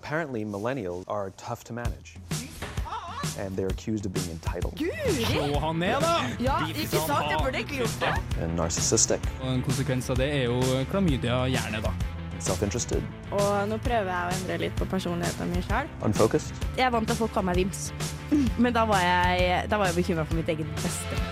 Apparently, millennials are tough to manage. And they're accused of being entitled Slå han ned, da! Ja, ikke sant? Jeg burde ikke gjort det. and narcissistic, Og En konsekvens av det er jo klamydia gjerne, da. self interested, Og nå prøver jeg å endre litt på personligheten min sjøl. unfocused. Jeg er vant til at folk kaller meg Vims. Men da var jeg, da var jeg bekymra for mitt eget beste.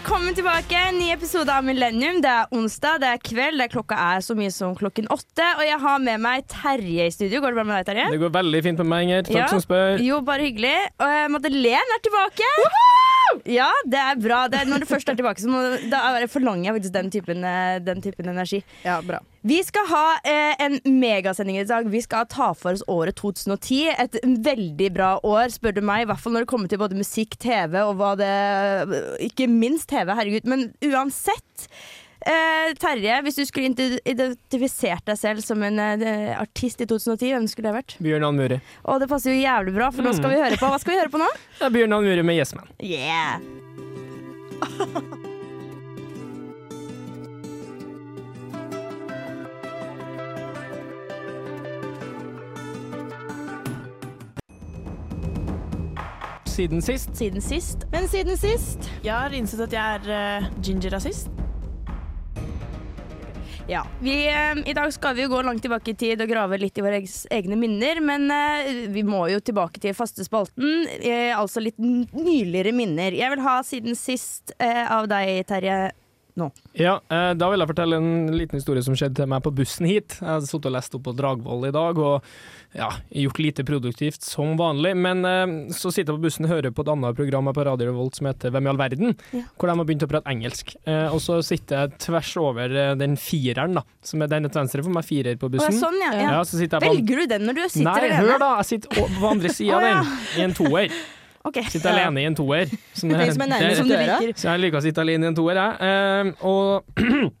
Velkommen tilbake. Ny episode av Millennium. Det er onsdag, det er kveld, det er klokka er så mye som klokken åtte. Og jeg har med meg Terje i studio. Går det bra med deg, Terje? Det går veldig fint med meg, Inger. Takk Ja. som spør. Jo, bare hyggelig. Og eh, Madeleine er tilbake. Ja, det er bra. Det er, når du først er tilbake, så må, da er- forlanger jeg faktisk den typen, eh, den typen energi. Ja, bra. Vi skal ha eh, en megasending i dag. Vi skal ta for oss året 2010. Et veldig bra år, spør du meg. I hvert fall når det kommer til både musikk, TV og hva det Ikke minst TV, herregud. Men uansett. Eh, Terje, hvis du skulle identifisert deg selv som en eh, artist i 2010, hvem skulle det vært? Bjørn Ann-Muri. Og det passer jo jævlig bra, for nå skal vi høre på Hva skal vi høre på nå? Det er Bjørn Ann-Muri med Yes Man. Yeah. Siden sist. Siden sist. Men siden sist Jeg har innsett at jeg er uh, ginger-rasist. Ja. Vi, eh, I dag skal vi gå langt tilbake i tid og grave litt i våre egne minner, men eh, vi må jo tilbake til faste spalten, eh, altså litt nyligere minner. Jeg vil ha siden sist av deg, Terje. Ja, eh, Da vil jeg fortelle en liten historie som skjedde til meg på bussen hit. Jeg har sittet og lest opp på Dragvoll i dag, og ja, gjort lite produktivt som vanlig. Men eh, så sitter jeg på bussen og hører på et annet program på Radio Revolt som heter Hvem i all verden? Ja. Hvor de har begynt å prate engelsk. Eh, og så sitter jeg tvers over den fireren, da. Som er den til venstre for meg, firer på Å, bussen. sånn, ja. ja. Velger du den når du sitter Nei, alene? hør da! Jeg sitter på andre sida av den, i en toer. Ok. Sitter alene i en toer. Som Den som er nærmest Som du liker. så jeg liker å sitte alene i en toer, jeg. Uh, og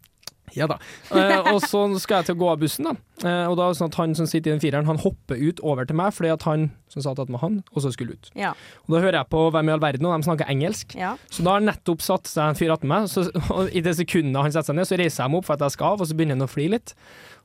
Ja da. Uh, og så skal jeg til å gå av bussen, da. Uh, og da er det sånn at han som sitter i den fireren, han hopper ut over til meg fordi at han som satt med han, også skulle ut. Ja. Og da hører jeg på Hvem i all verden, og de snakker engelsk. ja. Så da har nettopp satt seg en fyr attmed meg, så, og i det sekundet han setter seg ned, så reiser jeg meg opp for at jeg skal av, og så begynner han å fly litt.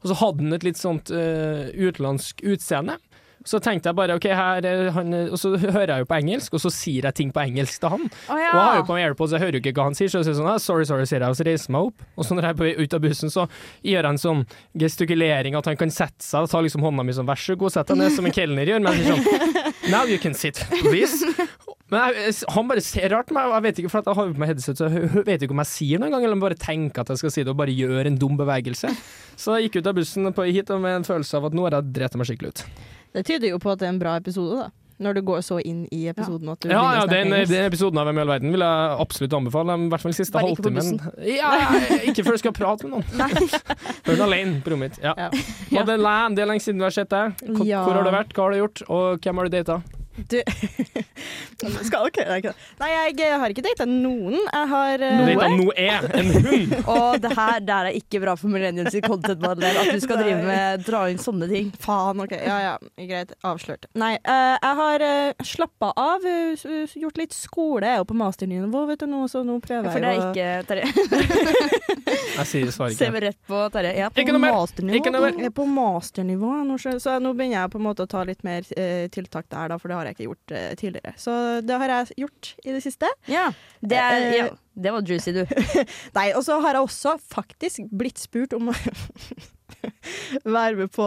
Og så hadde han et litt sånt uh, utenlandsk utseende. Så tenkte jeg bare OK, her er han Og så hører jeg jo på engelsk, og så sier jeg ting på engelsk til han. Oh, ja. Og jeg har jo på meg AirPods, jeg hører jo ikke hva han sier, så jeg sier sånn ah, sorry, sorry, sier jeg, og så reiser jeg meg opp. Og så når jeg er på vei ut av bussen, så gjør en sånn gestikulering at han kan sette seg, og tar liksom hånda mi sånn, vær så god, sett deg ned, som en kelner gjør, men jeg sier sånn now you can sit, please. Men jeg, han bare ser rart på meg, og jeg vet ikke, for jeg har på meg headset, så jeg vet ikke om jeg sier noe engang, eller om jeg bare tenker at jeg skal si det, og bare gjør en dum bevegelse. Så jeg gikk ut av bussen på hit og med en følelse av at nå har jeg drept meg skikkelig ut. Det tyder jo på at det er en bra episode, da. Når du går så inn i episoden Ja, ja snakke den, den episoden av Hvem i all verden vil jeg absolutt anbefale. I hvert fall den siste halvtimen. Ja, ikke før du skal prate med noen. Hør du er alene på rommet mitt. Ja. Ja. Madeleine, det er lenge siden du har sett deg. Hvor, Ja. hvor har du vært, hva har du gjort, og hvem har du data? Du Skal ok, nei, ikke det. Nei, jeg har ikke data noen. Jeg har uh, eh, vet at nå er en hund! Og det her der er ikke bra for Millennium sitt content, Madeleine. At du skal drive med dra inn sånne ting. Faen, OK. Ja ja, greit. Avslørt. Nei, uh, jeg har uh, slappa av. uh, gjort litt skole. Jeg er jo på masternivå, vet du, nå, så nå prøver For det er jeg ikke Terje. Jeg sier svarer Ser ikke. vi rett på Terje. Ja, på Ikke noe mer. masternivå. Ikke noe mer. Jeg er på masternivå, nå, så nå begynner jeg på en måte å ta litt mer eh, tiltak der, da, for det har jeg ikke gjort uh, tidligere. Så det har jeg gjort i det siste. Ja, det, er, Eh, ja, det var juicy, du. Nei, og så har jeg også faktisk blitt spurt om å være med på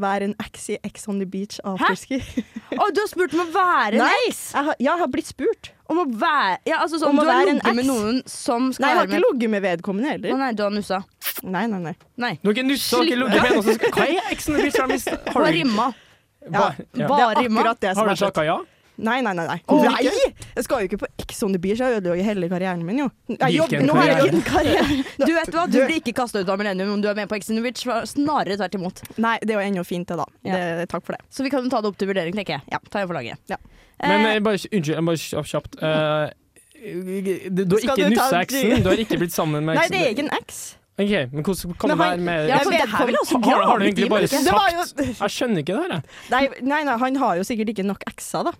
være en ex i Ex on the Beach afterski. Å, du har spurt om å være en Nei, ex! Jeg jeg har blitt spurt. Om å være Ja, altså sånn, Om å du har en ligget med noen som skal Nei, jeg har ikke med ligget med vedkommende heller. Å nei, du har nussa. Nei, nei, nei. Nei. Du har ikke nussa, har ikke ligget med noen som skal Hva er eksen du har? Har har du, rimma. Ja. Bare det er rimma? akkurat det som har du takka ja? Nei, nei, nei. nei. Oh, nei! Jeg skal jo ikke på Ex on the Beach, jeg ødelegger hele karrieren min, jo. Jeg jobber- nå har jeg ikke en karriere. Du vet hva, du Du- blir ikke kasta ut av Millennium om du er med på Ex on the Beach. Snarere tvert imot. Nei, det er jo ennå fint, det, da. Ja. Det, takk for det. Så vi kan ta det opp til vurdering, tenker jeg. Ja, ta en for laget. Ja. Men Eh, eh, bare, unnskyld, jeg bare kjapt. Uh, Eh, du har ikke du nussa-eksen, du har ikke blitt sammen med eksen. Nei, det er ikke en eks. Ok, men hvordan kom Men det her med Ja, for det her vil også har, har du egentlig bare men? Det var jo- sagt Jeg skjønner ikke det her, jeg. Nei, nei, nei, han har jo sikkert ikke nok ekser, da.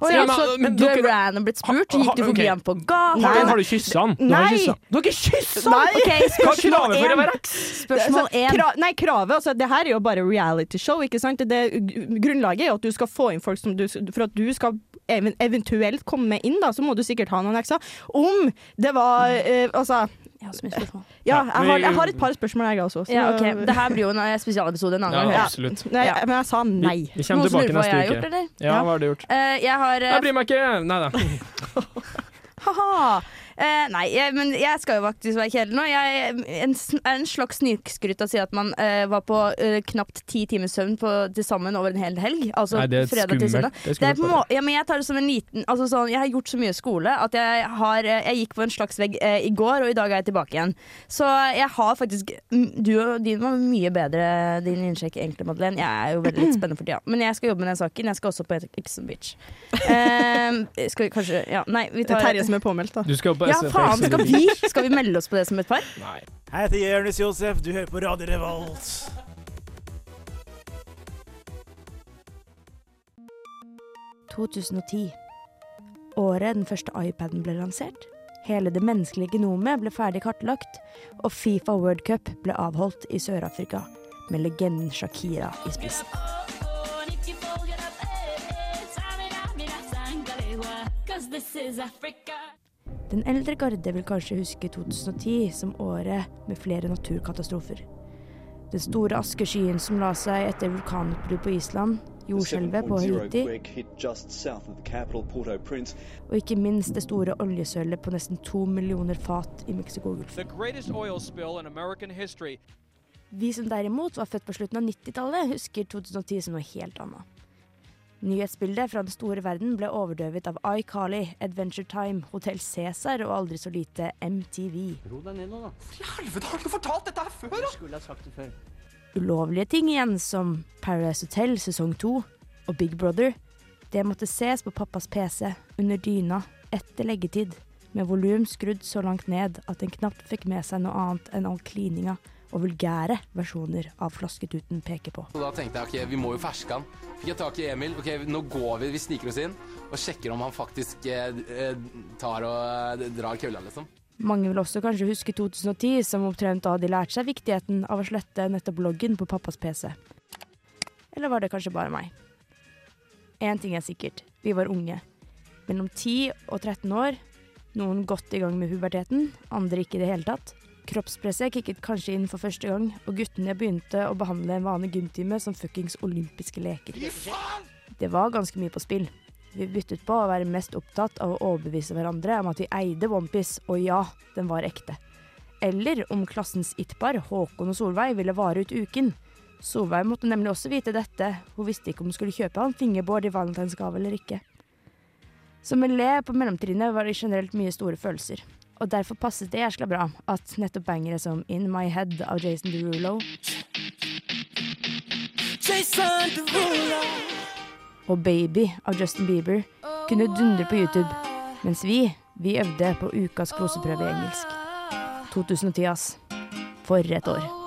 Og Ja, men- så men du er random blitt spurt? Gikk du forbi ham han på gata? Har, du- har du kyssa han? Nei. Du har ikke kyssa han! Nei. OK, er spørsmål én. Spørsmål én. Nei, kravet, altså, det her er jo bare reality show, ikke sant? Det, grunnlaget er jo at du skal få inn folk som du For at du skal eventuelt komme inn, da, så må du sikkert ha noen ekser. Om det var eh, Altså, Jeg har så mye spørsmål. ja, Ja, jeg har, jeg har et par spørsmål, jeg også. så- Ja, okay. Det her blir jo en eh, spesialepisode en annen gang. Ja. absolutt. Nei, men jeg sa nei. Vi kommer Noen som tilbake lurer på hva neste jeg har uke. gjort, eller? Ja, hva har du gjort? Uh, jeg har uh, Jeg bryr meg ikke. Nei da. Ha-ha. Eh, nei, jeg, men jeg skal jo faktisk være kjedelig nå. Jeg en, er en slags snikskryt å si at man uh, var på uh, knapt ti timers søvn på, til sammen over en hel helg. Altså Nei, det er fredag til søndag. skummelt. Det er Det er skummelt. må ja, men jeg tar det som en liten altså sånn, Jeg har gjort så mye skole at jeg, har, jeg gikk på en slags vegg i går, og i dag er jeg tilbake igjen. Så jeg har faktisk Du og din var mye bedre, din innsjekk egentlig, Madeleine. Jeg er jo veldig litt spennende for tida. Men jeg skal jobbe med den saken. Jeg skal også på Exxon on Beach. Skal vi kanskje Ja, nei, vi Det er tar Terje som er påmeldt, da. Du skal på ja, faen, skal vi, skal vi melde oss på det som et par? Nei. Jeg heter Jonis Josef, du hører på Radio Revolt. «2010. Året den første iPaden ble lansert. Hele det menneskelige genomet ble ferdig kartlagt, og Fifa World Cup ble avholdt i Sør-Afrika, med legenden Shakira i spissen. Den eldre garde vil kanskje huske 2010 som året med flere naturkatastrofer. Den store askeskyen som la seg etter vulkanutbrudd på Island, jordskjelvet på Haiti, og ikke minst det store oljesølet på nesten to millioner fat i Mexicogolfen. Vi som derimot var født på slutten av 90-tallet, husker 2010 som noe helt annet. Nyhetsbildet fra den store verden ble overdøvet av iCarly, Adventure Time, Hotell Cæsar og aldri så lite MTV. Ro deg ned nå, da. I helvete, har du ikke fortalt dette her før, da? Skulle ha sagt det før. Ulovlige ting igjen, som Paradise Hotel sesong to og Big Brother, det måtte ses på pappas PC under dyna etter leggetid, med volum skrudd så langt ned at en knapt fikk med seg noe annet enn all klininga og vulgære versjoner av Flasketuten peker på. Og da tenkte jeg ok, vi må jo ferske han. Fikk jeg tak i Emil. Ok, nå går vi, vi sniker oss inn og sjekker om han faktisk eh, eh, tar og eh, drar kølla, liksom. Mange vil også kanskje huske 2010 som omtrent da de lærte seg viktigheten av å slette nettopp loggen på pappas PC. Eller var det kanskje bare meg? Én ting er sikkert, vi var unge. Mellom 10 og 13 år. Noen godt i gang med puberteten, andre ikke i det hele tatt. Kroppspresset kicket kanskje inn for første gang, og guttene begynte å behandle en vanlig gymtime som fuckings olympiske leker. Det var ganske mye på spill. Vi byttet på å være mest opptatt av å overbevise hverandre om at vi eide OnePiece, og ja, den var ekte. Eller om klassens it-par, Håkon og Solveig, ville vare ut uken. Solveig måtte nemlig også vite dette, hun visste ikke om hun skulle kjøpe han fingerboard i valentinsgave eller ikke. Som elev på mellomtrinnet var det generelt mye store følelser. Og derfor passet det jæskla bra at nettopp bangere som In My Head av Jason Derulo og Baby av Justin Bieber kunne dundre på YouTube, mens vi, vi øvde på ukas gloseprøve i engelsk. 2010, ass. For et år.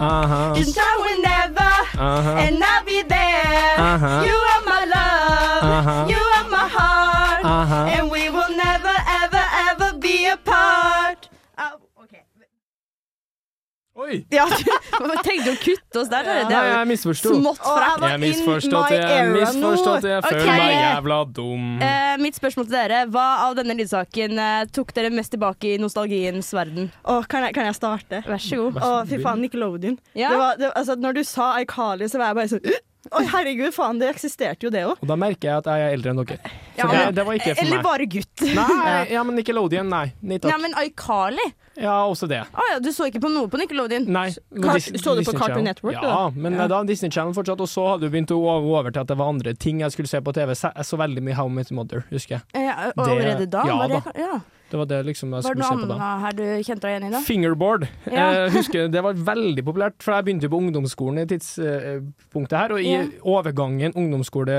Aha. Now and never, Aha. and I'll be there. Aha. You are my love, Aha. you Oi! Ja, du trengte å kutte oss der. Det er jo jeg misforsto. smått frekt. Jeg misforstått. Jeg misforstått Jeg føler okay. meg jævla dum. Uh, mitt spørsmål til dere, hva av denne lydsaken uh, tok dere mest tilbake i nostalgiens verden? Oh, kan, jeg, kan jeg starte? Vær så god. Å, fy faen, Nickelodeon. Ja. Det var, det, altså, når du sa iCarly, så var jeg bare sånn Oi, herregud, faen, det eksisterte jo det òg. Og da merker jeg at jeg er eldre enn dere. Ja, det, men- det var ikke for Eller meg. bare gutt. Nei, ja, men Nickelodeon, nei. Nei Nei, men iCarly? Ja, også det. Å ja, du så ikke på noe på Nickelodeon? Nei. Dis- så du på Disney Cartoon Channel. Network, Ja, da? men da Disney Channel fortsatt, og så hadde du begynt å gå over til at det var andre ting jeg skulle se på TV. Jeg så veldig mye How Met Mother, husker jeg. Ja, og allerede da? ja var det, da. ja. Det var det liksom jeg skulle se på da. her du kjente deg igjen i, da? Fingerboard. Ja. Jeg husker Det var veldig populært, for jeg begynte jo på ungdomsskolen i tidspunktet her. Og i Ja. overgangen ungdomsskole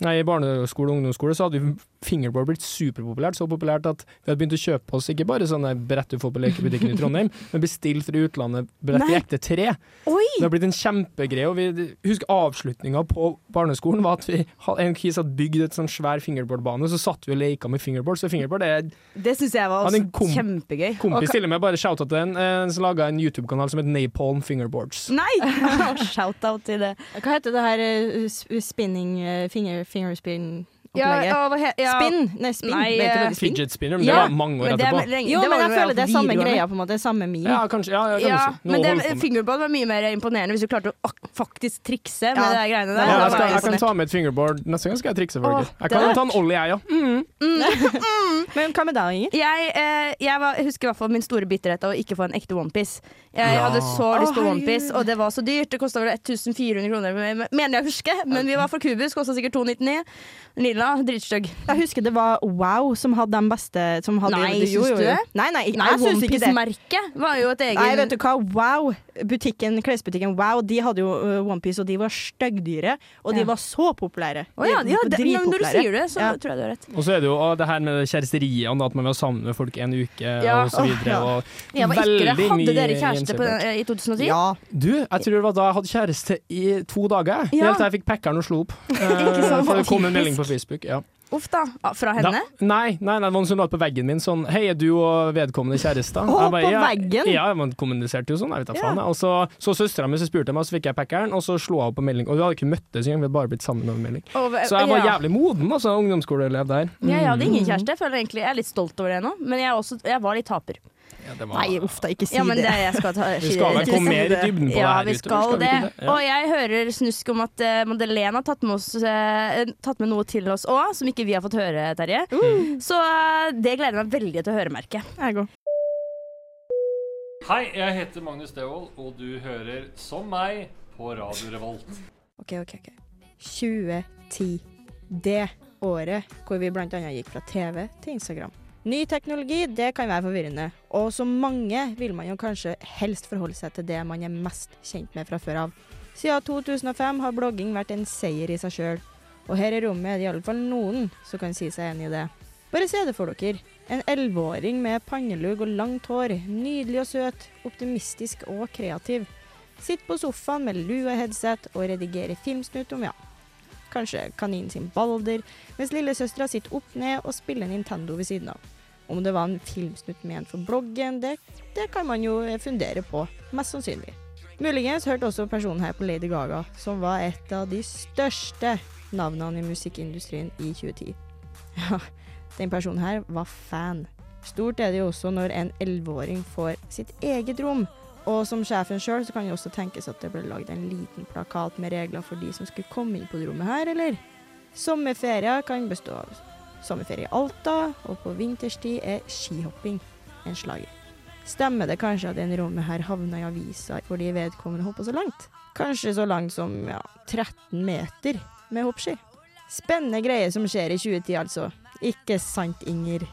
Nei, barneskole og ungdomsskole så hadde vi fingerboard blitt superpopulært. Så populært at vi hadde begynt å kjøpe oss ikke bare sånne brett du får på lekebutikken i Trondheim, men bestilt fra utlandet brett i ekte tre. Oi! Det har blitt en kjempegreie. Og vi husker avslutninga på barneskolen var at vi en kis hadde bygd et sånn svær fingerboardbane, så satt vi og leka med fingerboard. Så fingerboard er Det syns jeg var også kom- kjempegøy. kompis til meg, bare shout-out til en, eh, som laga en YouTube-kanal som het Napalm Fingerboards. Nei! Shout-out til det. Hva heter det her eh, spinning eh, finger, fingerspin-opplegget? Ja, ja, hva he- ja. Spinn! Nei, spinn. Nei, spin? hva eh, det spinn? Fidget spinner, men Ja, det var mange år Men det er etterpå. lenge- Jo, det men jeg føler det er samme greia, på en måte. Samme meme. Ja, kanskje. Ja, ja. Men det, fingerboard var mye mer imponerende hvis du klarte å ak faktisk trikse med de greiene der. Ja, jeg, skal, jeg kan ta med et fingerboard neste gang. skal Jeg trikse for selvfølgelig. Jeg kan ta en ollie, jeg, ja. Mm. Men hva med deg, Inger? Jeg, eh, jeg, var, jeg husker i hvert fall min store bitterhet av å ikke få en ekte onepiece. Jeg Ja. hadde så lyst på onepiece, og det var så dyrt. Det kosta vel 1400 kroner, mener jeg å huske. Men vi var fra Kubus, kosta sikkert 299. Lilla, dritstygg. Jeg husker det var Wow som hadde de beste som hadde, Nei, jo, syns jo, du det? Nei, nei, Nei, jeg syns ikke det. Onepiece-merket var jo et eget Nei, vet du hva? Wow! Butikken, klesbutikken Wow de hadde jo uh, OnePiece, og de var styggdyre. Og de Ja. var så populære. Å ja, De ja det, men når du sier det, så Ja. tror jeg du har rett. Og så er det jo å, det her med kjæresteriene, at man var sammen med folk en uke Ja, og så videre. ja. Og Jeg var ikke det. Hadde dere kjæreste på, i 2010? Ja. Du, jeg tror det var da jeg hadde kjæreste i to dager. Ja. Helt til jeg fikk packeren og slo opp. Eh, sant? for det kom en melding på Facebook. Ja. Uff da. Fra Fra Da, henne? nei, nei, nei, noen som la på veggen min sånn Hei, er du og vedkommende kjærester? Å, på ja, veggen? Ja, man kommuniserte jo sånn. Jeg vet da faen. Og så så søstera mi, spurte meg, så fikk jeg packeren, og så slo opp på melding. Og vi hadde ikke møttes engang, vi hadde bare blitt sammen over melding. Oh, Så jeg var ja. jævlig moden, altså, ungdomsskoleelev der. Ja, jeg hadde Mm. ingen kjæreste. Jeg føler egentlig Jeg er litt stolt over det nå, men jeg, også, jeg var litt taper. Ja, det var- Nei, uff da, ikke si Ja, men det. det skal ta Vi skal vel komme mer i dybden på ja, det her vi skal skal vi det. Ja. Og jeg hører snusk om at uh, Madeleine har tatt med, oss, uh, tatt med noe til oss òg, som ikke vi har fått høre, Terje. Så uh, det gleder jeg meg veldig til å høre, merke. Jeg går. Hei, jeg heter Magnus Devold, og du hører som meg på Radio Revolt. OK, OK. ok 2010. Det året hvor vi annet gikk fra TV til Instagram. Ny teknologi det kan være forvirrende, og som mange vil man jo kanskje helst forholde seg til det man er mest kjent med fra før av. Siden 2005 har blogging vært en seier i seg sjøl, og her i rommet er det iallfall noen som kan si seg enig i det. Bare se det for dere. En elleveåring med pannelugg og langt hår, nydelig og søt, optimistisk og kreativ. Sitter på sofaen med lue-headset og redigerer filmsnutt om ja, kanskje kaninen sin Balder, mens lillesøstera sitter opp ned og spiller Nintendo ved siden av. Om det var en filmsnutt ment for bloggen, det, det kan man jo fundere på, mest sannsynlig. Muligens hørte også personen her på Lady Gaga, som var et av de største navnene i musikkindustrien i 2010. Ja, den personen her var fan. Stort er det jo også når en elleveåring får sitt eget rom, og som sjefen sjøl kan det også tenkes at det ble lagd en liten plakat med regler for de som skulle komme inn på det rommet her, eller? Sommerferia kan bestå av sommerferie i Alta, og på vinterstid er skihopping en slager. Stemmer det kanskje at en rommet her havna i avisa fordi vedkommende hoppa så langt? Kanskje så langt som ja, 13 meter med hoppski? Spennende greier som skjer i 2010, altså. Ikke sant, Inger?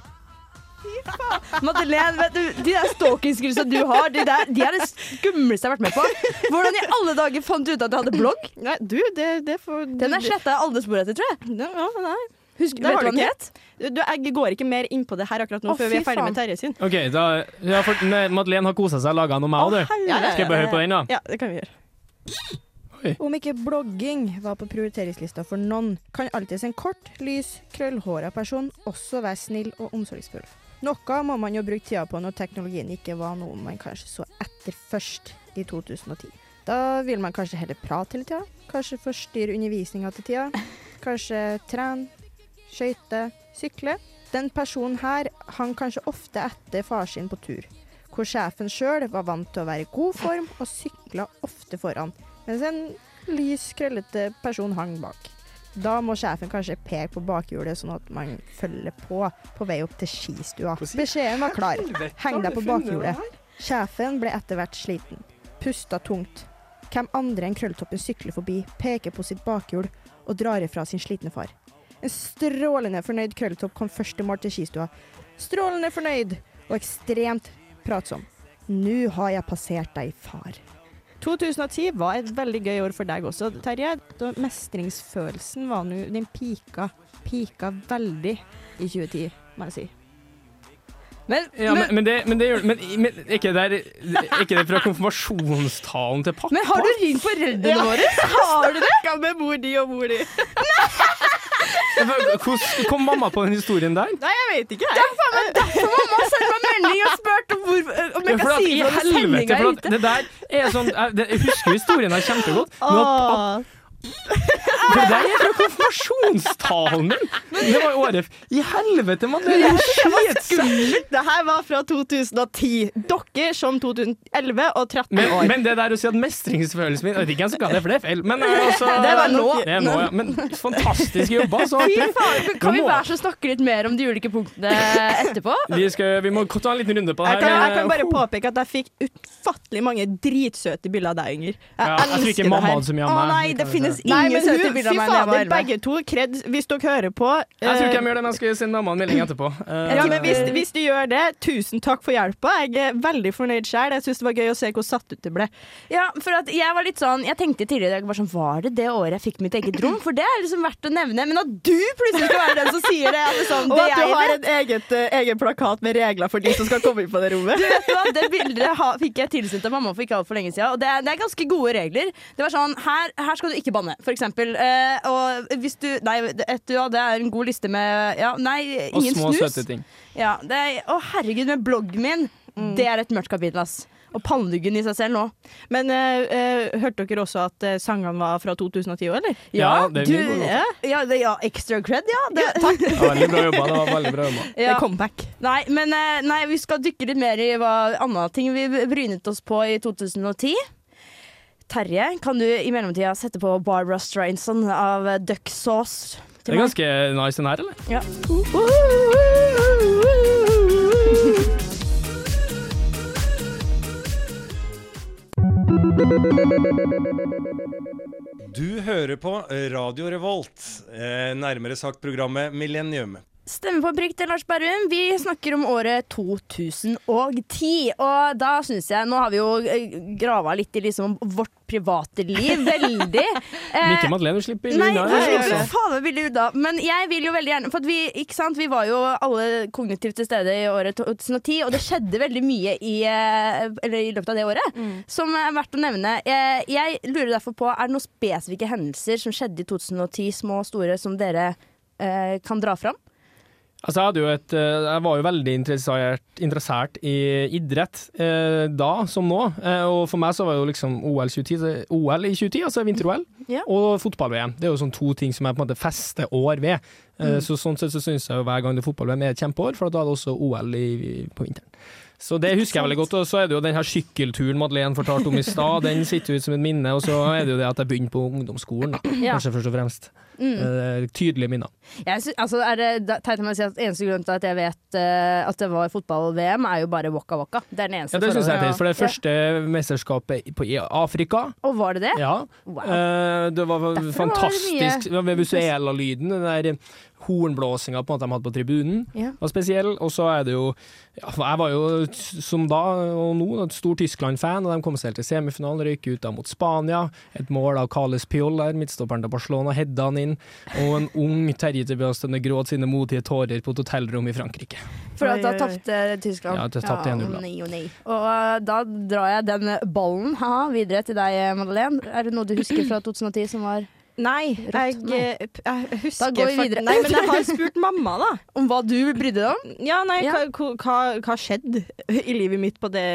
Madeleine, vet du, de der stalking-skrusa du har, de, der, de er det skumleste jeg har vært med på. Hvordan i alle dager fant du ut at du hadde blogg? Nei, du, det, det får Den er sletta alle spor etter, tror jeg. Ja, nei. Husker, Det vet har du hva den ikke. het? Du, jeg går ikke mer inn på det her akkurat nå, oh, før vi er ferdig med Terje sin. OK, da ja, for, ne, Madeleine har kosa seg og laga noe med henne, du. Skal jeg bare høre på den, da? Ja, det kan vi gjøre. Oi. Om ikke blogging var på prioriteringslista for noen, kan alltids en kort, lys, krøllhåra person også være snill og omsorgsfull. Noe må man jo bruke tida på når teknologien ikke var noe man kanskje så etter først i 2010. Da vil man kanskje heller prate hele tida, kanskje forstyrre undervisninga til tida, kanskje trene, skøyte, sykle. Den personen her hang kanskje ofte etter far sin på tur, hvor sjefen sjøl var vant til å være i god form og sykla ofte foran, mens en lys, krøllete person hang bak. Da må sjefen kanskje peke på bakhjulet, sånn at man følger på på vei opp til skistua. Beskjeden var klar. Heng deg på bakhjulet. Sjefen ble etter hvert sliten. Pusta tungt. Hvem andre enn Krølltoppen sykler forbi, peker på sitt bakhjul og drar ifra sin slitne far. En strålende fornøyd Krølltopp kom først i mål til skistua. Strålende fornøyd og ekstremt pratsom. Nå har jeg passert deg, far. 2010 var et veldig gøy år for deg også, Terje. Da mestringsfølelsen var nå Den pika, pika veldig i 2010, må jeg si. Men, Ja, men, men, det, men det gjør Men, men ikke det er ikke det fra konfirmasjonstalen til pappa? men har du ringt foreldrene våre? Har du det? Hva med mor di og mor di? Hvordan kom mamma på den historien der? Nei, jeg vet ikke. Jeg. Derfor mamma sendte meg melding og spurte om, hvor, om jeg kan si i fra når sendinga er ute. det der er sånn Jeg, det, jeg husker historien her kjempegodt. Men at, det der er fra konfirmasjonstalen min! Det var året I helvete, mann! Det er skitskummelt! Det her var fra 2010. Dere som 2011 og 13 Men, år. men det der å si at mestringsfølelsen min Jeg vet ikke hvem som ga det, for det er feil. Men eh, altså, Det var nå. Det nå, ja. Men fantastisk jobba, så Fy artig. faen, Kan vi være så snakke litt mer om de ulike punktene etterpå? Vi, skal, vi må ta en liten runde på det Jeg her. kan, jeg kan bare eh, påpeke at jeg fikk utfattelig mange dritsøte bilder av deg, Inger. Jeg Ja, jeg tror elsker ikke det her. Å nei, det finnes Nei, ingen men søte bilder av meg da jeg var begge to. Kred hvis dere hører på. Jeg tror ikke de gjør det, men jeg skal sende mamma en melding etterpå. Uh, ja, men hvis, hvis du gjør det, tusen takk for hjelpa. Jeg er veldig fornøyd sjøl. Jeg syns det var gøy å se hvor satt ut det ble. Ja, for at jeg var litt sånn Jeg tenkte tidligere i dag sånn, Var det det året jeg fikk mitt eget rom? For det er liksom verdt å nevne. Men at du plutselig skal være den som sier det, er liksom, Og det at du har en eget, uh, egen plakat med regler for de som skal komme inn på det rommet. Du vet hva, Det bildet ha- fikk jeg tilsendt av mamma for ikke altfor lenge siden. Og det det er ganske gode regler. Det var sånn Her, her skal du ikke banne, for eksempel. Eh, og hvis du Nei, et, ja, det er en god liste med Ja, nei, og små, snus. søte ting. Ja, det er, å herregud, med bloggen min. Det er et mørkt kapittel, ass. Og panneluggen i seg selv nå. Men eh, eh, hørte dere også at eh, sangene var fra 2010 òg, eller? Ja, det er du, mye god ja, ja, det, ja, extra cred, ja. Det, Det var veldig bra jobba. Det var veldig bra jobba. Det er comeback. Nei, men eh, nei, vi skal dykke litt mer i hva andre ting vi brynet oss på i 2010. Terje, kan du i mellomtida sette på Barbara Streisand av Duck Sauce? Det er ganske nice den her, eller? Ja. Du hører på Radio Revolt, eh, nærmere sagt programmet Millennium. Stemme på prikk til Lars Berrum. Vi snakker om året 2010. Og da syns jeg Nå har vi jo eh, grava litt i liksom vårt private liv. Veldig. Eh, Mikke Madeleine slipper Nei, unna. Nei, slipper faen meg billig unna. Men jeg vil jo veldig gjerne For at vi, ikke sant, vi var jo alle kognitivt til stede i året 2010, og det skjedde veldig mye i, eh, eller i løpet av det året som er verdt å nevne. Jeg, jeg lurer derfor på, er det noen spesifikke hendelser som skjedde i 2010, små og store, som dere eh, kan dra fram? Altså, jeg, jo et, eh, jeg var jo veldig interessert, interessert i idrett eh, da som nå. Eh, og for meg så var jo liksom OL, 2010, så- OL i 2010, altså vinter-OL, yeah. og fotball-VM. Det er jo sånn to ting som jeg på en måte fester år ved. Eh, Så sånn sett så syns jeg jo hver gang det er fotball-VM er et kjempeår, for da er det også OL i, på vinteren. Så det husker jeg veldig godt. Og så er det jo den her sykkelturen Madeleine fortalte om i stad, den sitter ut som et minne. Og så er det jo det at jeg begynte på ungdomsskolen, da. Kanskje først og fremst. Mm. Eh, tydelige minner. Jeg sy altså, er det teit jeg sier at eneste grunn til at jeg vet eh, at det var fotball-VM, er jo bare Waka Waka. Det er den eneste Ja, det syns jeg er teit, for det er første mesterskapet i- på, i Afrika. Og var det det? Ja. Wow. Eh, det var Derfor var det fantastisk. mye- Ja, Venezuela-lyden, den der hornblåsinga på en måte de hadde på tribunen, Ja. var spesiell. Og så er det jo ja, Jeg var jo som da og nå et stor Tyskland-fan, og de kom seg helt til semifinalen, røyk ut da mot Spania. Et mål av Carles Piol der, midtstopperen til Barcelona, hedda han inn. Og en ung Terje Sebastian gråt sine modige tårer på et hotellrom i Frankrike. For at da tapte Tyskland. Ja, det tapte 1-0 da. nei og nei. Og uh, da drar jeg den ballen haha, videre til deg, Madeleine. Er det noe du husker fra 2010 som var Nei, jeg, eh, jeg husker Da går vi videre. Nei, men jeg har spurt mamma, da. Om hva du brydde deg om? Ja, nei, Ja. hva, hva, hva skjedde i livet mitt på det,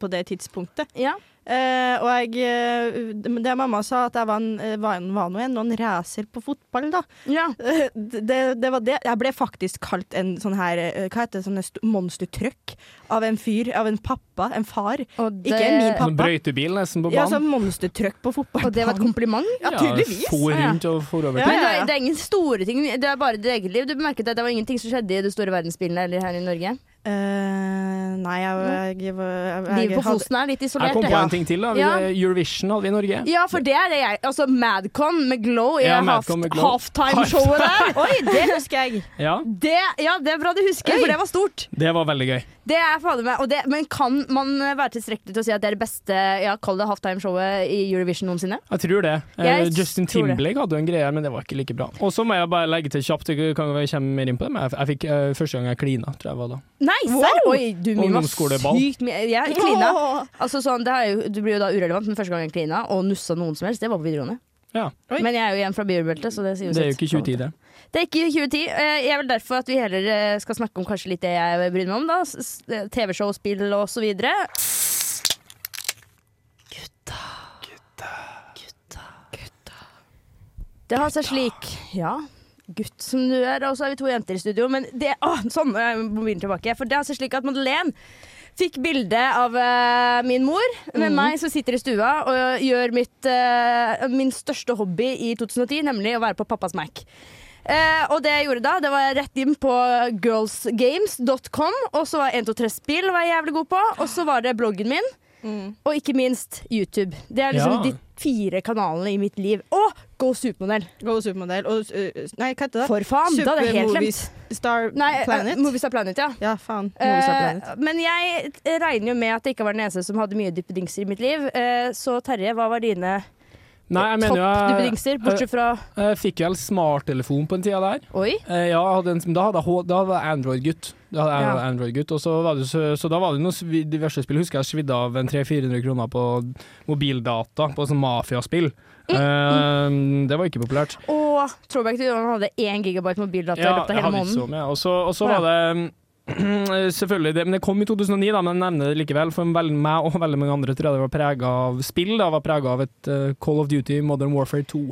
på det tidspunktet? Ja. Eh, og jeg, eh, det mamma sa, at jeg var, en, eh, var, en, var en, noen racer på fotball, da. ja. Eh, Det, det var det. Jeg ble faktisk kalt en sånn her Hva heter det, sånn monstertruck av en fyr, av en pappa, en far. Og det, Ikke min Sånn pappa. brøytebil nesten på Ja, banen. sånn monstertruck på fotball. og det var et kompliment? Ja, tydeligvis. For rundt og for over Ja, ja, Men er- det er ingen store ting, det er bare ditt eget liv. Du bemerket at det var ingenting som skjedde i det store verdensbildet eller her i Norge? Eh, nei, jeg, jeg, jeg, jeg, Livet på Fosen er litt isolert. Jeg kom på ja. en ting til. da Ja. Eurovision hadde vi i Norge. Ja, for det er det jeg Altså Madcon med Glow i Ja, half, halftime-showet der. Oi, det husker jeg! Ja, Det, ja, det er bra du husker, for det var stort. Det var veldig gøy. Det er fader meg og det, Men kan man være tilstrekkelig til å si at det er det beste Ja, kall det halftimeshowet i Eurovision noensinne? Jeg tror det. Eh, Jeg Justin tror det. Timberlake hadde jo en greie, men det var ikke like bra. Og så må jeg bare legge til kjapt, jeg kan vi komme mer inn på det, men jeg, jeg fikk uh, første gang jeg klina, tror jeg var da. Nei, serr? Oi, du Ungdomsskoleball. sykt mye Jeg klina. Altså, sånn, det er jo, du blir jo da urelevant, men første gang jeg klina og nussa noen som helst, det var på videregående. Ja. Men jeg er jo igjen fra bibelbeltet, så det sier jo Det er jo sitt. ikke 2010, det. Det er ikke 2010. Jeg Jeg vil derfor at vi heller eh, skal snakke om kanskje litt det jeg bryr meg om. da TV-show, spill og så videre. Gutta. Gutta. Det har seg slik Ja, gutt som du er, og så er vi to jenter i studio. Men det Å, sånn! Jeg må mobilen tilbake. For det har seg slik at Madeleine fikk bilde av uh, min mor med meg som sitter i stua og gjør mitt, uh, min største hobby i 2010, nemlig å være på pappas Mac. Eh, og det jeg gjorde da, det var rett inn på girlsgames.com, og så var 123 spill var jeg jævlig god på, og så var det bloggen min, og ikke minst YouTube. Det er liksom Ja. de fire kanalene i mitt liv. Og Go Supermodell! Go Supermodell og uh, Nei, hva heter det? For faen, da hadde jeg helt glemt. Star Nei, Planet? Planet? Movistar Planet, ja. Ja, faen. Movistar Planet. Eh, men jeg regner jo med at det ikke var den eneste som hadde mye duppedingser i mitt liv. Uh, så Terje, hva var dine Nei, jeg mener jo bortsett fra Jeg fikk vel smarttelefon på den tida der. Oi. Eh, ja, hadde en, da hadde jeg Android-gutt. Da hadde jeg Ja. Android-gutt, og så, var det, så, så da var det noen diverse spill. Husker jeg svidde av en 300-400 kroner på mobildata, på sånn mafiaspill. Eh, det var ikke populært. Og throwback til da han hadde én gigabyte mobildata i Ja, løpet av hele måneden. Og så, og så var det Selvfølgelig, det, men det kom i 2009, da, men jeg nevner det likevel. For veldig, meg og veldig mange andre tror jeg det var prega av spill. Da, var prega av et uh, Call of Duty Modern Warfare 2.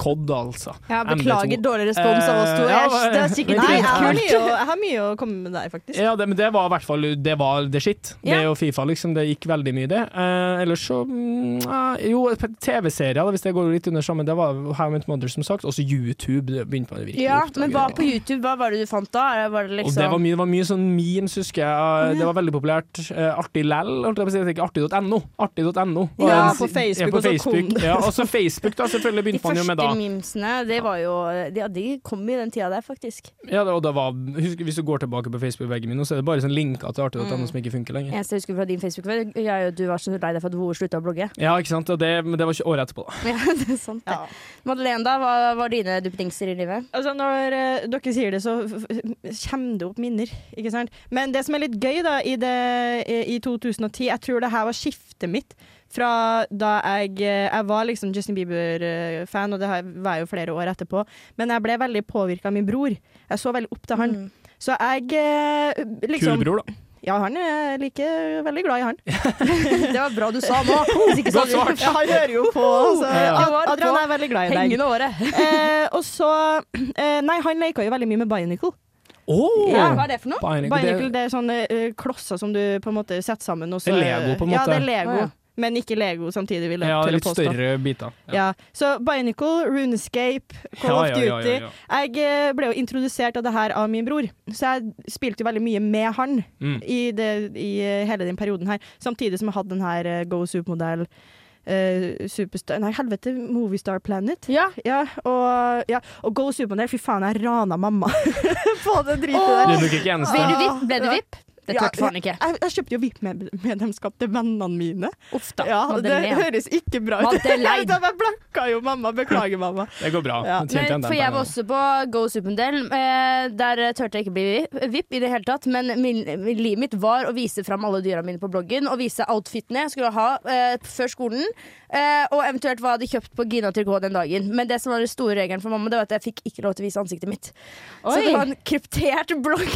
COD, altså. Ja, MD2. beklager dårlig respons av oss to. Eh, ja, Jeg- det er sikkert Nei, jeg har, mye, å- jeg har mye å komme med der, faktisk. Ja, det, men det var i hvert fall Det var det shit. Ja. Det og Fifa, liksom. Det gikk veldig mye, det. Uh, ellers så eh, Jo, TV-serier, hvis det går litt under sammen. Det var How Met Mother, som sagt. Også YouTube. Det begynte man virkelig Ja, oppdage. men hva på YouTube, hva var det du fant da? Var det Og liksom det var mye, det var mye sånn memes, husker jeg. Det var veldig populært. Uh, artig lell, holdt jeg på å si. Artig.no. Artig.no. Ja, på Facebook, ja, på og så Facebook. kom- Ja, også Facebook, da. Selvfølgelig begynte man jo med da. Memesene, det var jo Ja, de kom i den tida der, faktisk. Ja, det- og det var, husk, hvis du går tilbake på Facebook-veggen min, så er det bare sånn linker til artig.no Mm. som ikke funker lenger. Eneste jeg husker fra din Facebook, er jo at du var så lei deg for at Voe slutta å blogge. Ja, ikke sant. Og det, men det var ikke året etterpå, da. Ja, det er sant, det. Madeleine, da? Hva var dine duppedingser i livet? Altså, når uh, dere sier det, så kommer det opp minner, ikke sant? Men det som er litt gøy da, i, det, i, i 2010, jeg tror det her var skiftet mitt fra da jeg, jeg var liksom Justin Bieber-fan, og det var jeg jo flere år etterpå, men jeg ble veldig påvirka av min bror. Jeg så veldig opp til han. Mm. Så jeg eh, liksom Kul bror, da. Ja, han er like veldig glad i han. Det var bra du sa nå. Hvis ikke så hadde Ja, han hører jo på. Så Adrian er veldig glad i deg. Hengende året. Eh, og så eh, Nei, han leka jo veldig mye med Bionicle. Oh, Ja, hva er det for noe? Bionicle, Bionicle det, det er sånne uh, klosser som du på en måte setter sammen. Og så, Det er Lego, på en måte. Ja, det er Lego. Oh, ja. Men ikke Lego samtidig, vil jeg ja, tørre litt påstå. større biter. Ja. Så Bionicle, Runescape, Call Ja, of Duty ja, ja, ja. Jeg eh, ble jo introdusert av det her av min bror, så jeg spilte jo veldig mye med han Mm. i, det, i eh, hele den perioden her. Samtidig som jeg hadde den her eh, Go Supermodell Uh, Superstar Nei, helvete, Movistar Planet. Ja. og, ja, og Go Supermodell, fy faen, jeg rana mamma på det dritet oh! der. Du ikke eneste. Blir du VIP? Ble du VIP? Det Ja, faen ikke. Jeg, jeg kjøpte jo VIP-medlemskap til vennene mine. Uff da. Ja, det Madeleine. høres ikke bra ut. Jeg blakka jo mamma. Beklager, mamma. Det går bra. Ja. Men, for jeg var også på Go Supermodell. Eh, der turte jeg ikke bli VIP i det hele tatt. Men min, min, livet mitt var å vise fram alle dyra mine på bloggen og vise outfitene jeg skulle ha eh, før skolen. Eh, og eventuelt hva jeg hadde kjøpt på Gina Tricot den dagen. Men det som var den store regelen for mamma, Det var at jeg fikk ikke lov til å vise ansiktet mitt. Så det var en kryptert blogg.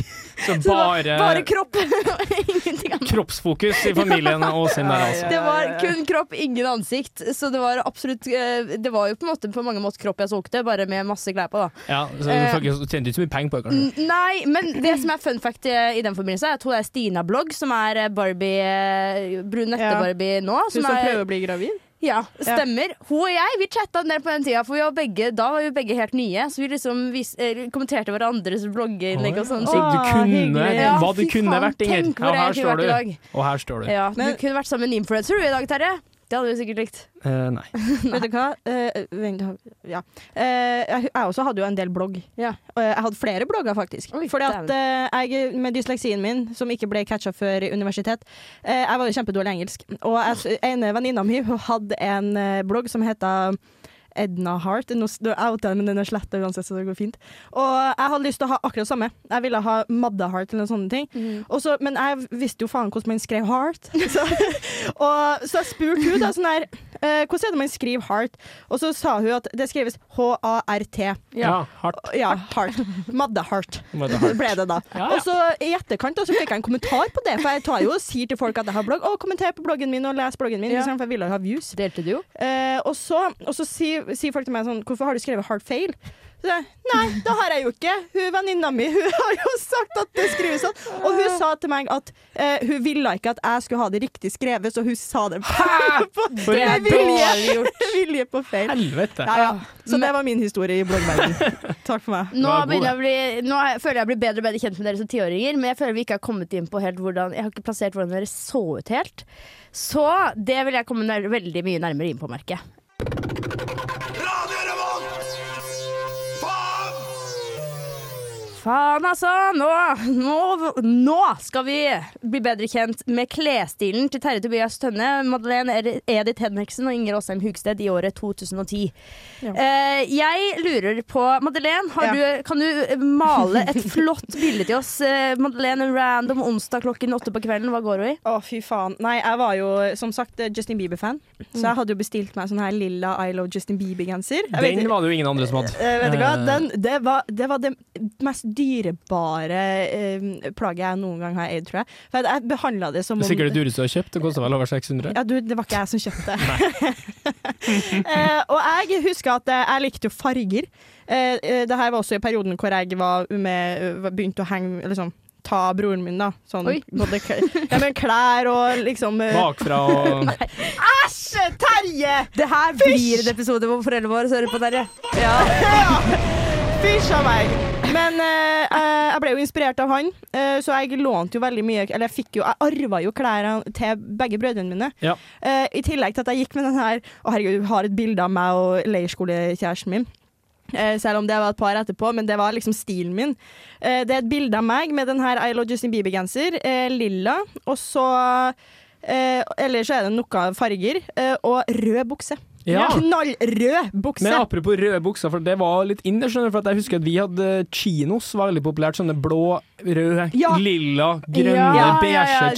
Så Så bare, bare kropp. Ingenting annet. kroppsfokus i familien og sin der, altså. Det var kun kropp, ingen ansikt. Så det var absolutt eh, Det var jo på en måte på mange måter kropp jeg solgte, bare med masse klær på. da Ja, så Eh, du tjente ikke så mye penger på det, kanskje. Nei, men det som er fun fact i, i den forbindelse, er at hun er Stina-blogg, som er eh, Barbie eh, brunette Ja. Barbie nå. Hun som er, prøver å bli gravid. Ja, stemmer. Hun og jeg vi chatta en del på den tida, for vi var begge, da var vi begge helt nye. Så vi liksom vis, eh, kommenterte hverandres blogginnlegg og sånn. Så du kunne. Ja, hva du kunne faen, vært, Inger. jeg her står du. Og her står du. Ja, Men- du kunne vært sammen med en influencer du i dag, Terje. Det hadde vi sikkert likt. Eh, nei. Vet du hva? Eh, ja. Eh, jeg, jeg også hadde jo en del blogg. Ja. Jeg hadde flere blogger, faktisk. Oi, Fordi at eh, jeg, med dysleksien min, som ikke ble catcha før i universitet eh, Jeg var jo kjempedårlig i engelsk. Og jeg, en venninna mi hadde en eh, blogg som heta Edna Hart. Nå outer jeg, men den er sletta uansett, så det går fint. Og jeg hadde lyst til å ha akkurat samme. Jeg ville ha Madda Heart eller noen sånne ting. Mm. Også, men jeg visste jo faen hvordan man skrev heart. Så, og, så jeg spurte hun da sånn her eh, Hvordan er det man skriver heart? Og så sa hun at det skrives H-A-R-T. Ja, Heart. Ja, heart. Madda heart. Madda heart. ble det da. Ja, ja. Og så i etterkant da, så fikk jeg en kommentar på det, for jeg tar jo og sier til folk at jeg har blogg. Å, kommenter på bloggen min og les bloggen min, Ja. liksom, for jeg ville jo ha views. Delte du jo? Eh, og så, og så sier, sier folk til meg sånn Hvorfor har du skrevet hard fail? Så jeg, Nei, det har jeg jo ikke. Hun Venninna mi hun har jo sagt at det skrives sånn. Og hun sa til meg at uh, hun ville ikke at jeg skulle ha det riktig skrevet, så hun sa det på, Det er vilje, vilje på feil. Helvete. Ja, ja. Så det var min historie i bloggverdenen. Takk for meg. Nå, jeg bli, nå er- føler jeg blir bedre og bedre kjent med dere som tiåringer, men jeg føler vi ikke har kommet inn på helt hvordan Jeg har ikke plassert hvordan dere så ut helt. Så det vil jeg komme veldig mye nærmere inn på, merket. Faen, altså! Nå, nå, nå skal vi bli bedre kjent med klesstilen til Terje Tobias Tønne, Madeleine Edith Henriksen og Inger Åsheim Hugsted i året 2010. Ja. Eh, jeg lurer på Madeleine, har du, kan du male et flott bilde til oss? Eh, Madeleine, random onsdag klokken åtte på kvelden, hva går hun i? Å, fy faen. Nei, jeg var jo som sagt Justin Bieber-fan, så jeg hadde jo bestilt meg sånn her lilla I love Justin Bieber-genser. Den vet- Den var det jo ingen andre som hadde. Eh, vet du hva? Eh, Den, det, var, det var det mest dyrebare eh, plagget jeg noen gang har eid, tror jeg. For jeg behandla det som Det om er sikkert det dyreste du har kjøpt. Det kosta vel over 600? ja, du, det var ikke jeg som kjøpte det. eh, og jeg husker at eh, jeg likte jo farger. Eh, eh, det her var også i perioden hvor jeg var med, eh, begynte å henge liksom, Ta broren min, da. Sånn, Oi. både klær, ja, men klær og liksom Bakfra og Æsj! Terje! Det her blir en episode hvor foreldrene våre hører på Terje. Fysj av meg! Men eh, eh, jeg ble jo inspirert av han, eh, så jeg lånte jo veldig mye Eller jeg fikk jo Jeg arva jo klærne til begge brødrene mine. Ja. Eh, I tillegg til at jeg gikk med den her Å herregud, jeg har et bilde av meg og leirskolekjæresten min. Eh, selv om det var et par etterpå, men det var liksom stilen min. Eh, det er et bilde av meg med den her I Love Justin Bieber-genser, lilla, og så Eller så er det noe farger, og rød bukse. Ja. Knallrød bukse! Men apropos røde bukser, for det var litt inn skjønner. For jeg husker at vi hadde chinos, var veldig populært. Sånne blå, røde, Ja. lilla, grønne, Ja, beige ja,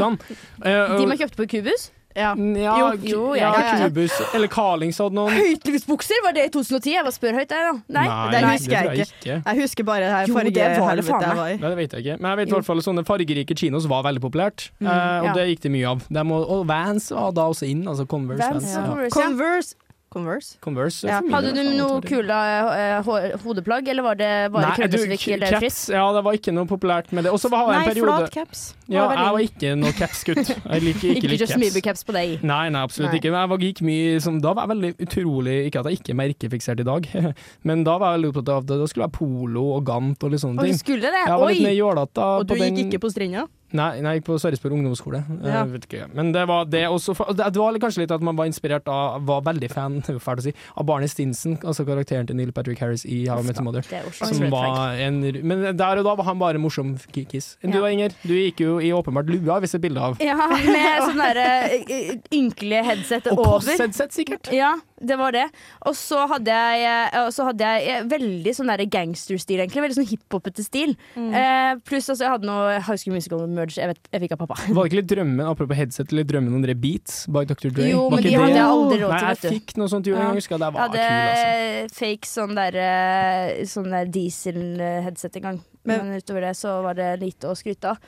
de. Eh, De man kjøpte på Kubus? Ja. ja, Jo, jo, ja, ja. Kubus, eller Carlings hadde noen. Høytlivsbukser, var det i 2010? Jeg var spør høyt der, da. Nei. det Nei, husker jeg tror jeg ikke. Jeg husker bare det her var fargehelvetet jeg var i. Nei, det vet jeg ikke. Men jeg vet i hvert fall sånne fargerike kinos var veldig populært. Mm, uh, og ja. det gikk det mye av. Dem og, og Vans var da også inn. Altså Converse. Vans Vans. Converse, ja. Converse. Converse. Ja. Hadde du noe kule eh, hodeplagg, eller var det bare Nei, eller Frisk? caps, ja, det var ikke noe populært med det. Og så var det en periode flat caps. Ja, var jeg var ikke noe caps-gutt. Jeg liker ikke, Ikke litt caps. Bieber-caps på deg. Nei, nei, absolutt Nei. ikke. Men jeg var, gikk mye som, Da var jeg veldig utrolig Ikke at jeg ikke er merkefiksert i dag, men da var jeg veldig opptatt av det skulle være polo og gant og litt sånne ting. Og du skulle det? Jeg var litt mer Oi! jålete. Og du gikk den- ikke på strenda? Nei, nei, jeg gikk på Sarpsborg ungdomsskole. Ja. Jeg vet ikke. Men det var det også. Det var kanskje litt at man var inspirert av Var veldig fan fælt å si, av Barney Stinson, altså karakteren til Neil Patrick Harris i How I Met Your Mother. Er Som var en, men der og da var han bare morsom ki- kiss. Du Ja. Inger? Du gikk jo i åpenbart lua, hvis er bilde av. Ja, med sånn derre eh, ynkelige headset Og over. Og postheadset, sikkert. Ja, det var det. Og så hadde jeg, så hadde jeg eh, veldig sånn gangsterstil, egentlig. Veldig sånn hiphopete stil. Eh, pluss altså, jeg hadde noe High School Musical-merge jeg, vet- jeg fikk av pappa. Var det ikke litt drømmen apropos headset, litt drømmen om dere Beats by Dr. Dre? Jo, men de de hadde jeg aldri råd Nei, til, jeg fikk noe sånt i jul en gang, husker jeg. Det Jeg var hadde kul, altså. fake sånn der, eh, sånn der diesel-headset en gang. Men- Men, utover det så var det lite å skryte av.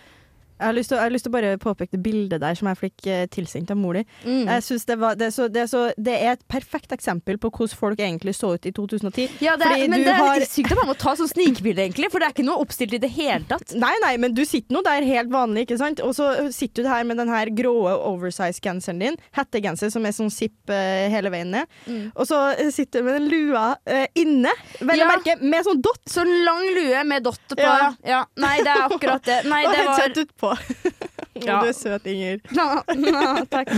Jeg har, lyst til, å- jeg har lyst til å bare påpeke det bildet der som jeg fikk eh, tilsendt av mor di. Mm. Jeg synes det, var, det, er så, det, er så, det er et perfekt eksempel på hvordan folk egentlig så ut i 2010. Ja, det er, men du det er har- sykt at man må ta sånn snikbilde, egentlig. For det er ikke noe oppstilt i det hele tatt. Nei, nei, men du sitter nå der helt vanlig, ikke sant? Og så sitter du her med den her grå oversize-genseren din, hettegenser som er sånn zipp uh, hele veien ned. Mm. Og så eh, sitter du med den lua uh, inne, vel å Ja. merke, med sånn dott. Så lang lue med dott på. Ja. Ja. Nei, det er akkurat det. Nei, det var headset Ja. Du er søt, Inger. Nå, nå, takk.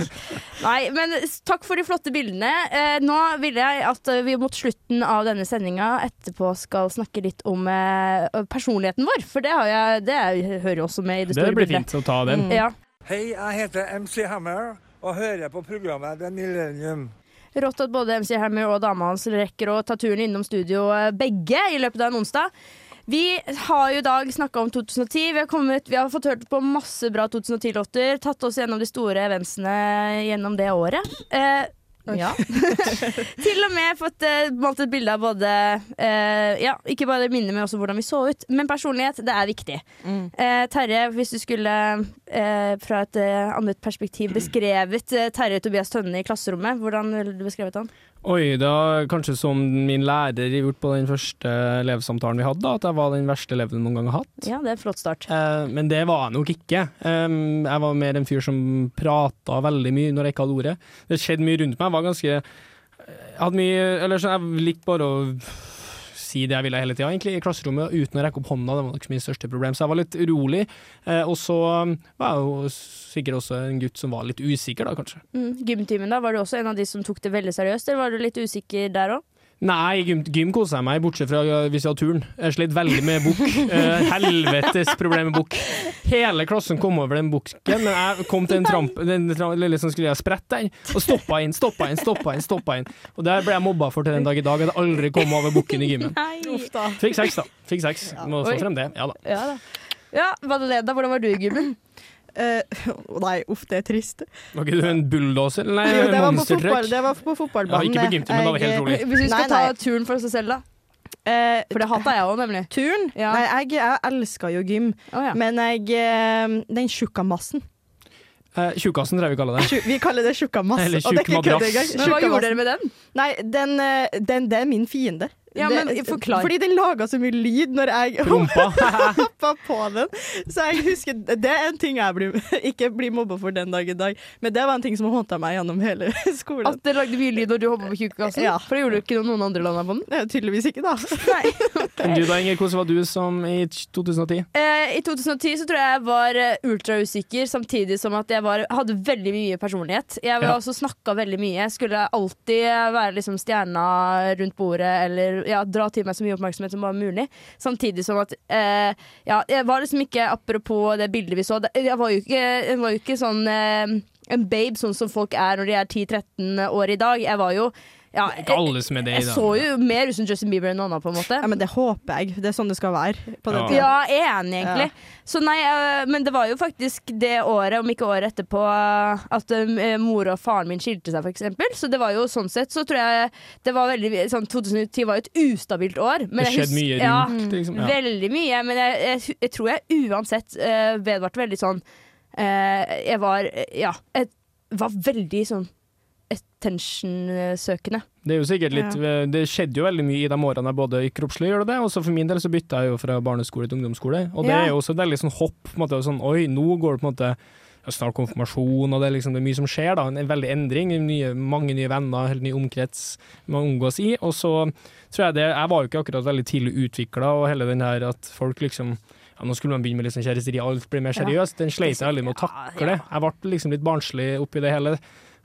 Nei, men takk for de flotte bildene. Eh, nå vil jeg at vi mot slutten av denne sendinga etterpå skal snakke litt om eh, personligheten vår. For det, har jeg, det jeg hører også med i det Det store blir bildet. fint å ta den. Ja. Hei, jeg heter MC Hammer og hører på programmet The Millennium. Rått at både MC Hammer og dama hans rekker å ta turen innom studio eh, begge i løpet av en onsdag. Vi har jo i dag snakka om 2010. Vi har, kommet, vi har fått hørt på masse bra 2010-låter. Tatt oss gjennom de store eventsene gjennom det året. Eh, ja. Til og med fått eh, malt et bilde av både eh, Ja, ikke bare minner, men også hvordan vi så ut. Men personlighet, det er viktig. Eh, Terje, hvis du skulle eh, fra et eh, annet perspektiv beskrevet eh, Terje Tobias Tønne i klasserommet, hvordan ville du beskrevet han? Oi, det var kanskje som min lærer gjort på den første elevsamtalen vi hadde, at jeg var den verste eleven jeg noen gang har hatt. Ja, det er en flott start. Eh, men det var jeg nok ikke. Jeg var mer en fyr som prata veldig mye når jeg ikke hadde ordet. Det skjedde mye rundt meg. Jeg var ganske Jeg hadde mye Eller så jeg likte bare å si det jeg ville hele tida, egentlig, i klasserommet uten å rekke opp hånda. Det var nok mitt største problem. Så jeg var litt urolig. Eh, og så um, var jeg jo sikkert også en gutt som var litt usikker, da, kanskje. Mm. Gymtimen, da? Var du også en av de som tok det veldig seriøst, eller var du litt usikker der òg? Nei, gym, gym koser jeg meg, bortsett fra hvis jeg har turn. Jeg slet veldig med bukk. Uh, helvetes problem med bukk. Hele klassen kom over den bukken, men jeg kom til en tramp, den lille som skulle jeg sprette den, og stoppa inn, stoppa inn, stoppa inn. stoppa inn. Og der ble jeg mobba for til den dag i dag. Jeg hadde aldri kommet over bukken i gymmen. Fikk seks, da. Fikk seks. Må få frem det. Ja da. Ja da. Ja, Madeleine, hvordan var du i gymmen? Eh, nei, uff, det er trist. Var ikke du en bulldoser? Nei, Jo, det, var på fotball, det var på fotballbanen. Ja, ikke på gymtimen, da var helt rolig. Hvis vi skal Nei, nei. ta turen for oss selv, da? Uh, For det hata jeg òg, nemlig. Turn? Ja. Nei, jeg, jeg elsker jo gym, oh, ja. men jeg eh, Den tjukkamassen. Eh, Tjukkasen tror jeg vi kaller det. Vi kaller det tjukkamass. Eller er tjukk madrass. Men hva gjorde dere med den? Nei, den, den, den, det er min fiende. Ja, men forklar. Fordi den laga så mye lyd når jeg hoppa på den. Så jeg husker Det er en ting jeg blir, ikke blir mobba for den dag i dag, men det var en ting som håndta meg gjennom hele skolen. At det lagde mye lyd når du hoppa på tjukkassen? Ja. For det gjorde du ikke noen andre landa på den. Er tydeligvis ikke, da. Men du da, Inger, hvordan var du som i 2010? Eh, I 2010 så tror jeg jeg var eh, ultrausikker, samtidig som at jeg var, hadde veldig mye personlighet. Jeg var Ja. også snakka veldig mye. Jeg skulle alltid være liksom stjerna rundt bordet, eller ja, dra til meg så mye oppmerksomhet som bare mulig. Samtidig som at eh, Ja, jeg var liksom ikke Apropos det bildet vi så, jeg var jo ikke, var jo ikke sånn eh, en babe sånn som folk er når de er 10-13 år i dag. Jeg var jo ja, Ikke alle som er det i jeg så jo mer ut som Justin Bieber enn noen annen, på en måte. Ja, men det håper jeg. Det er sånn det skal være. På Ja. Ja, jeg er enig, egentlig. Så nei, øh, men det var jo faktisk det året, om ikke året etterpå, at øh, mor og faren min skilte seg, eksempel. Så det var jo sånn sett, så tror jeg det var veldig sånn 2010 var jo et ustabilt år. Men Det skjedde mye ja, rundt, liksom. Ja. Veldig mye. Men jeg, jeg, jeg tror jeg uansett øh, vedvarte veldig sånn Jeg var Ja. Jeg var veldig sånn attention-søkende. Det er jo sikkert litt Det skjedde jo veldig mye i de årene jeg både kroppslig gjør det, og så for min del så bytta jeg jo fra barneskole til ungdomsskole. Og det Ja. er jo også et veldig sånn hopp. På en måte, sånn, Oi, nå går det på en måte Snart konfirmasjon, og det er liksom det er mye som skjer. da, En veldig endring. Nye, mange nye venner, helt ny omkrets man omgås i. Og så tror jeg det Jeg var jo ikke akkurat veldig tidlig utvikla, og hele den her at folk liksom ja, Nå skulle man begynne med litt sånn kjæresteri, alt blir mer seriøst. Den sleit jeg veldig med å takle. Jeg ble liksom litt barnslig oppi det hele.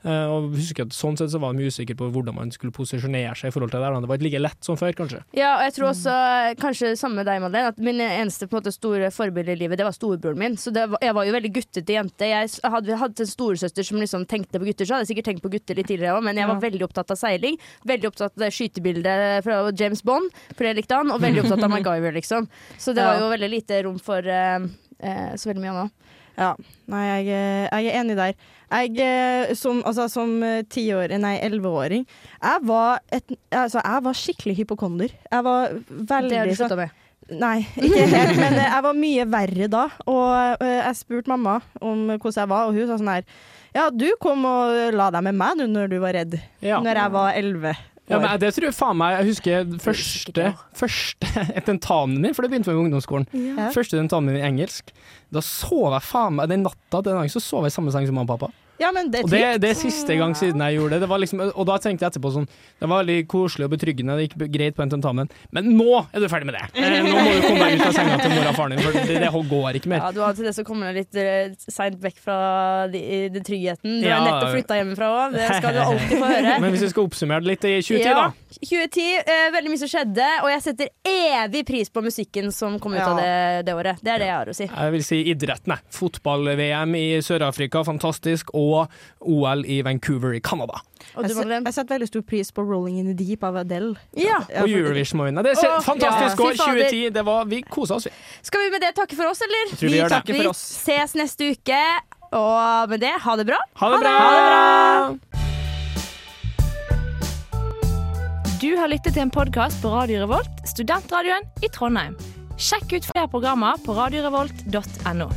Eh, og husker at Sånn sett så var de mye usikker på hvordan man skulle posisjonere seg i forhold til det. der. Det var ikke like lett som før, kanskje. Ja, og jeg tror også, kanskje samme med deg, Madeleine, at min eneste på en måte, store forbilde i livet, det var storebroren min. Så det var, jeg var jo veldig guttete jente. Jeg hadde hatt en storesøster som liksom tenkte på gutter, så hadde jeg sikkert tenkt på gutter litt tidligere òg, men jeg var veldig opptatt av seiling. Veldig opptatt av det skytebildet fra James Bond, for det likte han, og veldig opptatt av MacGyver, liksom. Så det var jo veldig lite rom for eh, eh, så veldig mye annet. Ja. Nei, jeg, er- jeg er enig der. Jeg eh, som, altså, som eh, tiår, nei, elleveåring jeg, var et- altså, jeg var skikkelig hypokonder. Jeg var Det har du sånn slutta med. Nei, ikke helt, men eh, jeg var mye verre da. Og eh, jeg spurte mamma om hvordan jeg var, og hun sa sånn her Ja, du kom og la deg med meg nå når du var redd. Ja. Når jeg var elleve. Ja, men det tror jeg faen meg Jeg husker første, første tentamen min, for det begynte med ungdomsskolen. Ja. Første tentamen min i engelsk. Da sov jeg faen meg Den natta den dagen så sov jeg i samme seng som mamma og pappa. Ja, men det er Og det, det er siste gang siden jeg gjorde det. det var liksom, og da tenkte jeg etterpå sånn Det var veldig koselig og betryggende, det gikk greit på en tentamen, men nå er du ferdig med det! Eh, nå må du komme deg ut av senga til mora og faren din, for det, det går ikke mer. Ja, du har til det så kommer deg litt uh, seint vekk fra den de tryggheten. Du Ja. har nettopp flytta hjemmefra òg, det skal du alltid få høre. Men hvis vi skal oppsummere det litt i 2010, Ja, da. 2010, eh, veldig mye som skjedde, og jeg setter evig pris på musikken som kom ut av det, det året. Det er det jeg har å si. Jeg vil si idretten, jeg. Fotball-VM i Sør-Afrika, fantastisk. Og OL i Vancouver i Canada. Jeg, jeg setter veldig stor pris på 'Rolling in the Deep' av Adele. Ja. Ja, Og Eurovision må vinne. Det er fantastisk år, 2010. Det var, vi kosa oss, vi. Skal vi med det takke for oss, eller? vi, vi det. takker for Vi ses neste uke, og med det, ha det bra. Ha det bra! Du har lyttet til en podkast på Radio Revolt, studentradioen i Trondheim. Sjekk ut flere programmer på radiorevolt.no.